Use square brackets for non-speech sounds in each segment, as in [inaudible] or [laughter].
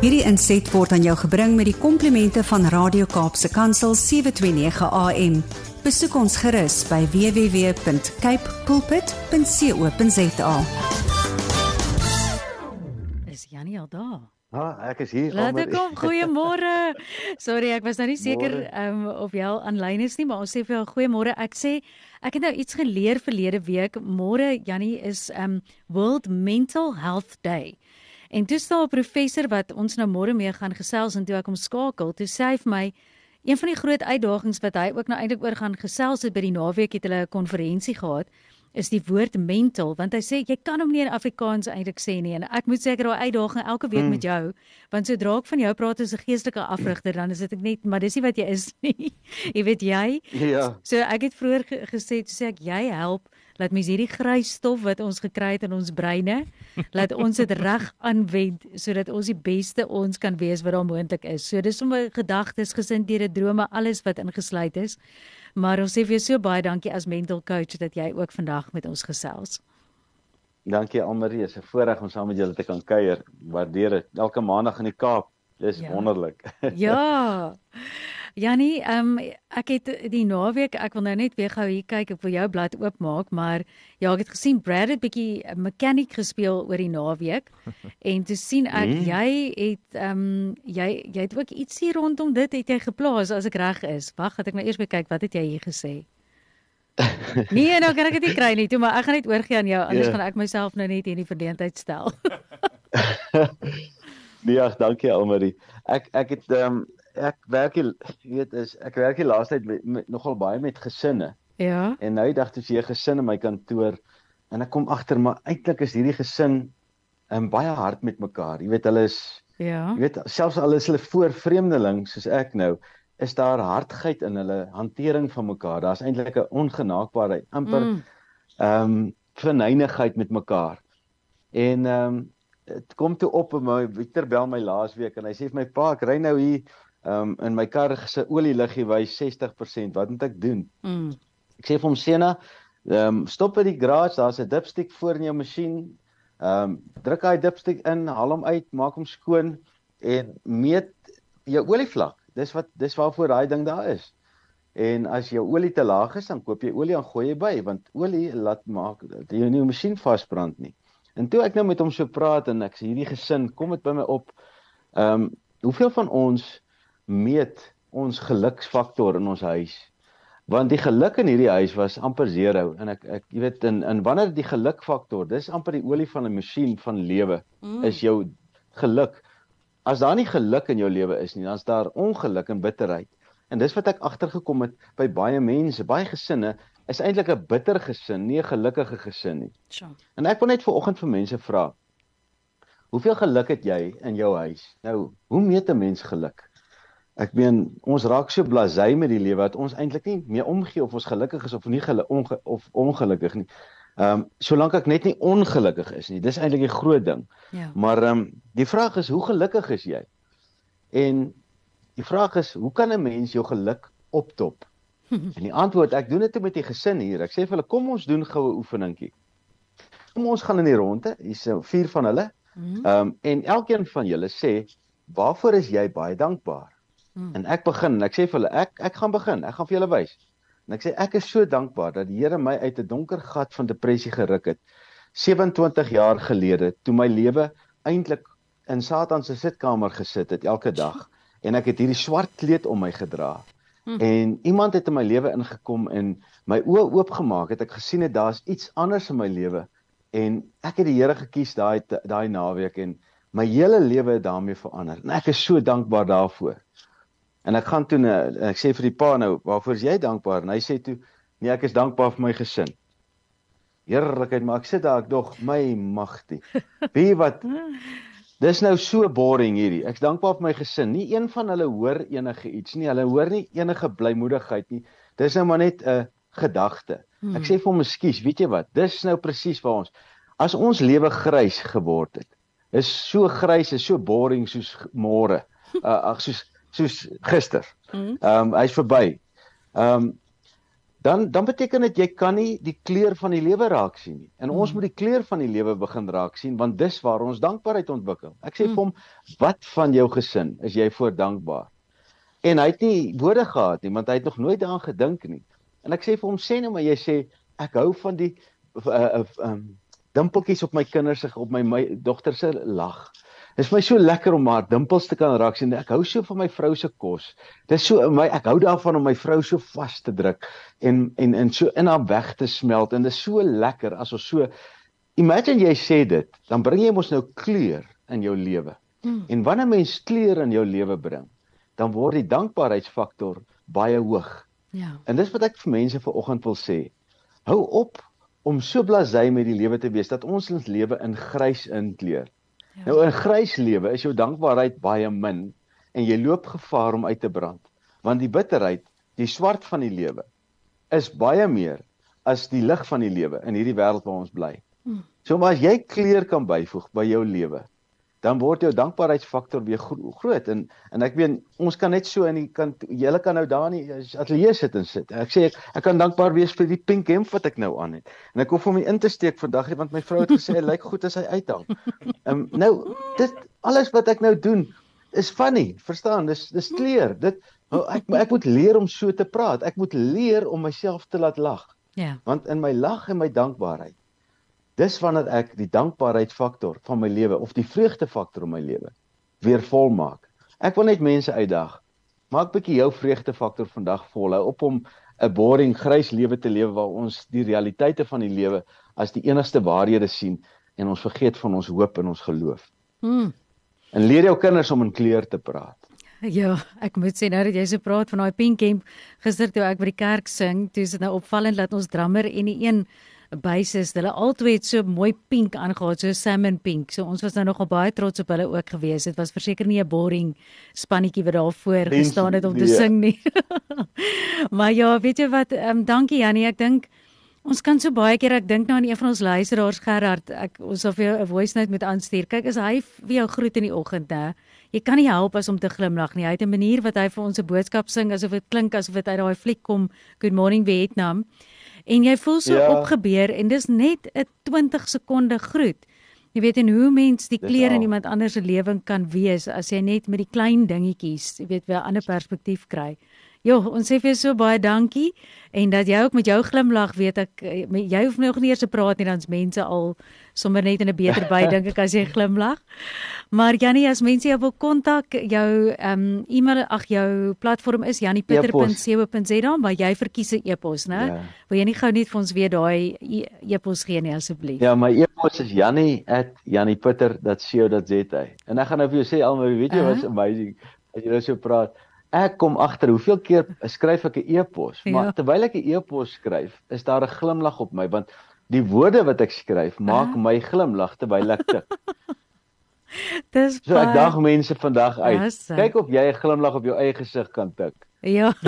Hierdie inset word aan jou gebring met die komplimente van Radio Kaapse Kansel 729 AM. Besoek ons gerus by www.cape pulpit.co.za. Is Janie al daar? Ha, ek is hier. Laat ek kom. Goeiemôre. Sorry, ek was nou nie seker um, of jy al aanlyn is nie, maar ons sê vir jou goeiemôre. Ek sê ek het nou iets geleer verlede week. Môre Janie is um World Mental Health Day. En toe staan 'n professor wat ons nou môre mee gaan gesels en toe ek hom skakel, toe sê hy vir my een van die groot uitdagings wat hy ook nou eintlik oor gaan gesels het by die naweek het hulle 'n konferensie gehad is die woord mental want hy sê jy kan hom nie in Afrikaans eintlik sê nie. En ek moet seker daai uitdaging elke week Mm. met jou want sodra ek van jou praat as 'n geestelike afrigter dan is dit ek net maar dis nie wat jy is nie. [laughs] Jy weet jy? Ja. so ek het vroeër ge gesê toe sê ek jy help laat mens hierdie grys stof wat ons gekry het in ons breine [laughs] laat ons dit reg aanwend sodat ons die beste ons kan wees wat daar moontlik is. So dis sommer gedagtes gesindhede drome alles wat ingesluit is maar ons sê vir jou so baie dankie as mental coach dat jy ook vandag met ons gesels Dankie Almarie, is 'n voorreg om saam met julle te kan kuier. Waardeer dit. Elke maandag in die Kaap. Dis Ja. [laughs] ja. wonderlik. Ja. Jannie, ehm um, ek het die naweek, ek wil nou net weer gou hier kyk, ek wil jou blad oopmaak, maar ja, ek het gesien Brad het bietjie mechanic gespeel oor die naweek [laughs] en toe sien ek Mm. jy het ehm um, jy jy het ook ietsie rondom dit het jy geplaas as ek reg is. Wag, het ek nou eers kyk wat het jy hier gesê? [laughs] Nee, nou kan ek dit nie kry nie, toe maar ek gaan net oorgie aan jou, anders Ja. gaan ek myself nou net in die verdeeldheid stel. [laughs] nee, ag, dankie Almarie. Ek ek het ehm um, ek werk jy weet is ek werk hier laaste tyd met, met nogal baie met gesinne. ja. En nou die dag toe 'n gesin in my kantoor en ek kom agter maar eintlik is hierdie gesin um, baie hard met mekaar. Jy weet hulle is Ja. Jy weet selfs al is hulle voor vreemdeling soos ek nou, is daar hardheid in hulle hantering van mekaar. Daar's eintlik 'n ongenaakbaarheid, amper Mm. ehm um, verneinigheid met mekaar. En ehm um, dit kom toe op en my Victor bel my laasweek en hy sê vir my pa, ek ry nou hier ehm um, in my kar se olieliggie wys 60%. Wat moet ek doen? Mm. Ek sê vir hom Sena, ehm um, stop by die garage, daar's 'n dipstick voor in jou masjien. Ehm um, druk daai dipstick in, haal hom uit, maak hom skoon en meet jou olievlak. Dis wat dis waarvoor daai ding daar is. En as jou olie te laag is, dan koop jy olie en gooi jy by want olie laat maak dat jy nie jou masjien vasbrand nie. En toe ek nou met hom so praat en ek sê hierdie gesin, kom dit by my op. Ehm um, hoeveel van ons meet ons geluksfaktor in ons huis? Want die geluk in hierdie huis was amper 0 en ek ek jy weet in in wanneer die gelukfaktor, dis amper die olie van 'n masjien van lewe Mm. is jou geluk. As daar nie geluk in jou lewe is nie, dan is daar ongeluk en bitterheid. En dis wat ek agtergekom het by baie mense, baie gesinne is eintlik 'n bitter gesin, nie 'n gelukkige gesin nie. Sjoe. En ek wil net vir oggend vir mense vra. Hoeveel geluk het jy in jou huis? Nou, hoe meet 'n mens geluk? Ek meen, ons raak so blasé met die lewe dat ons eintlik nie meer omgee of ons gelukkig is of nie gelu onge of ongelukkig nie. Ehm um, solank ek net nie ongelukkig is nie. Dis eintlik die groot ding. Ja. Maar ehm um, die vraag is hoe gelukkig is jy? En die vraag is hoe kan 'n mens jou geluk optop? [laughs] En die antwoord, ek doen dit met die gesin hier. Ek sê vir hulle, kom ons doen goue oefeningkie. Kom ons gaan in die ronde. Hier's so vier van hulle. Mm. Ehm um, en elkeen van julle sê, "Waarvoor is jy baie dankbaar?" Mm. En ek begin en ek sê vir hulle, "Ek ek gaan begin. Ek gaan vir julle wys." En ek sê ek is so dankbaar dat die Here my uit 'n donker gat van depressie geruk het 27 jaar gelede toe my lewe eintlik in Satan se sitkamer gesit het elke dag en ek het hierdie swart kleed om my gedra. Hm. En iemand het in my lewe ingekom en my oë oopgemaak het ek gesien het daar's iets anders in my lewe en ek het die Here gekies daai daai naweek en my hele lewe het daarmee verander. En ek is so dankbaar daarvoor. En ek gaan toe en ek sê vir die pa nou, "Waarvoor is jy dankbaar?" En hy sê toe, "Nee, ek is dankbaar vir my gesin." Heerlikheid, maar ek sit daar ek dog, my magtie. [laughs] Wie wat Dis nou so boring hierdie. Ek's dankbaar vir my gesin. Nie een van hulle hoor enige iets nie. Hulle hoor nie enige blymoedigheid nie. Dis nou maar net 'n gedagte. Hmm. Ek sê vir hom, "Ekskuus, weet jy wat? Dis nou presies waar ons as ons lewe grys geword het. Is so grys, is so boring soos môre. [laughs] Uh ag soos soos gister. Mm. Ehm um, hy's verby. Ehm um, dan dan beteken dit jy kan nie die kleur van die lewe raak sien nie. En ons mm. moet die kleur van die lewe begin raak sien want dis waar ons dankbaarheid ontwikkel. Ek sê mm. vir hom, "Wat van jou gesin is jy voor dankbaar?" En hy het nie woorde gehad nie, want hy het nog nooit daaraan gedink nie. En ek sê vir hom, "Sê nou maar jy sê ek hou van die uh, uh, um, dimpeltjies op my kinders se op my, my dogter se lag." Dit is my so lekker om haar dimpels te kan raak sien. Ek hou so van my vrou se kos. Dit is so my ek hou daarvan om my vrou so vas te druk en en en so in haar weg te smelt en dit is so lekker as ons so Imagine jy sê dit, dan bring jy mos nou kleur in jou lewe. Hmm. En wanneer mens kleur in jou lewe bring, dan word die dankbaarheidsfaktor baie hoog. Ja. En dis wat ek vir mense vanoggend wil sê. Hou op om so blasé met die lewe te wees dat ons ons lewe in grys inkleur. Ja. Nou in grys lewe is jou dankbaarheid baie min en jy loop gevaar om uit te brand. Want die bitterheid, die swart van die lewe is baie meer as die lig van die lewe in hierdie wêreld waar ons bly. Hmm. So maar as jy kleur kan byvoeg by jou lewe, dan word jou dankbaarheidsfaktor weer gro groot en en ek weet ons kan net so in die kant julle kan nou daar nie ateljee sit en sit. Ek sê ek, ek kan dankbaar wees vir die pink hemp wat ek nou aan het. En ek hoef hom nie in te steek vandag nie want my vrou het gesê hy [laughs] lyk goed as hy uithang. Ehm um, nou dit alles wat ek nou doen is funny, verstaan? Dis dis kleer. Dit oh, ek ek moet leer om so te praat. Ek moet leer om myself te laat lag. Ja. Yeah. Want in my lag en my dankbaarheid Dis wanneer ek die dankbaarheidsfaktor van my lewe of die vreugdefaktor in my lewe weer volmaak. Ek wil net mense uitdaag. Maak bietjie jou vreugdefaktor vandag vol. Hou op om 'n boring grys lewe te lewe waar ons die realiteite van die lewe as die enigste waarhede sien en ons vergeet van ons hoop en ons geloof. Mm. En leer jou kinders om in kleur te praat. Ja, ek moet sê nou dat jy so praat van daai pink camp gister toe ek by die kerk sing, toe is dit nou opvallend dat ons drummer en die een basis. Hulle albei het so mooi pink aangetree, so salmon pink. So ons was nou nogal baie trots op hulle ook gewees. Dit was verseker nie 'n boring spannetjie wat daar voor gestaan het om te nee. sing nie. [laughs] maar ja, weet jy wat? Ehm um, dankie Jannie. Ek dink ons kan so baie keer ek dink nou aan een van ons luisteraars Gerard. Ek ons sal vir jou 'n voice note met aanstuur. Kyk, as hy vir jou groet in die oggend, hè. Jy kan nie help as om te glimlag nie. Hy het 'n manier wat hy vir ons 'n boodskap sing asof dit klink asof dit uit daai fliek kom. Good morning Vietnam en jy voel so ja. opgebeur en dis net 'n 20 sekonde groet. Jy weet en hoe mens die kleur in iemand anders se lewing kan wees as jy net met die klein dingetjies, jy weet, 'n ander perspektief kry. Jo, ons sê vir jou so baie dankie en dat jy ook met jou glimlag weet ek eh, jy hoef nog nie eers te praat nie dan's mense al sommer net in 'n beter by [laughs] dink ek as jy glimlag. Maar Jannie, as mense jou wil kontak, jou ehm um, e-mail ag jou platform is janniepieter.co.za waar jy verkies 'n e-pos, né? Ja. Wil jy nie gou net vir ons weer daai e-, e-pos gee nie asseblief? Ja, my e-pos is jannie@janniepieter.co.za. En ek gaan nou vir jou sê almal weet jy uh -huh. was amazing as jy nou so praat ek kom agter hoeveel keer skryf ek 'n e-pos, ja. maar terwyl ek 'n e-pos skryf, is daar 'n glimlag op my want die woorde wat ek skryf maak uh. my glimlag terwyl ek tik. [laughs] Dis so ek dag mense vandag uit. Yes, Kyk of jy 'n glimlag op jou eie gesig kan tik. Ja. [laughs]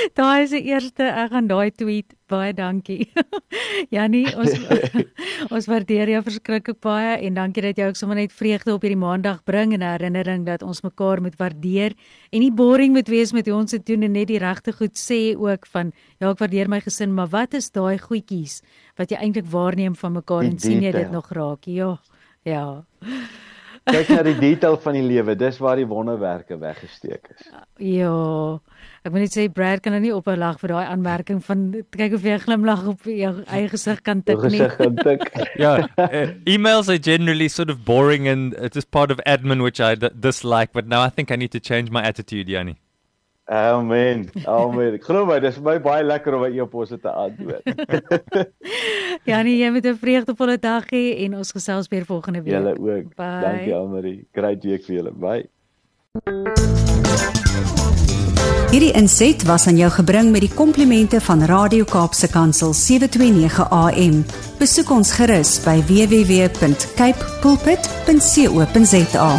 [laughs] Daai is die eerste ek gaan daai tweet baie dankie. [laughs] Jannie, ons [laughs] ons waardeer jou verskriklik baie en dankie dat jy ook sommer net vreugde op hierdie maandag bring en 'n herinnering dat ons mekaar moet waardeer en nie boring moet wees met hoe ons dit doen en net die regte goed sê ook van ja, ek waardeer my gesin, maar wat is daai goedjies wat jy eintlik waarneem van mekaar en sien jy dit nog raak? Ja. Ja. Kyk na die detail van die lewe, dis waar die wonderwerke weggesteek is. Ja. Ek moet net sê Brad kan nou nie ophou lag vir daai aanmerking van kyk of jy 'n glimlag op jou eie gesig kan tik nie. Gesig kan tik. [laughs] ja, uh, emails are generally sort of boring and it is part of admin which I dislike, but now I think I need to change my attitude, Yanni. Amen. Amen. [laughs] Glo my, dis my baie lekker om by e-posse te antwoord. [laughs] Jannie, jy moet 'n vreugdevolle dag hê en ons gesels weer volgende week. Julle ook. Bye. Dankie Almarie. Great week vir julle. Bye. Hierdie inset was aan jou gebring met die komplimente van Radio Kaapse Kansel 729 AM. Besoek ons gerus by www.cape pulpit.co.za.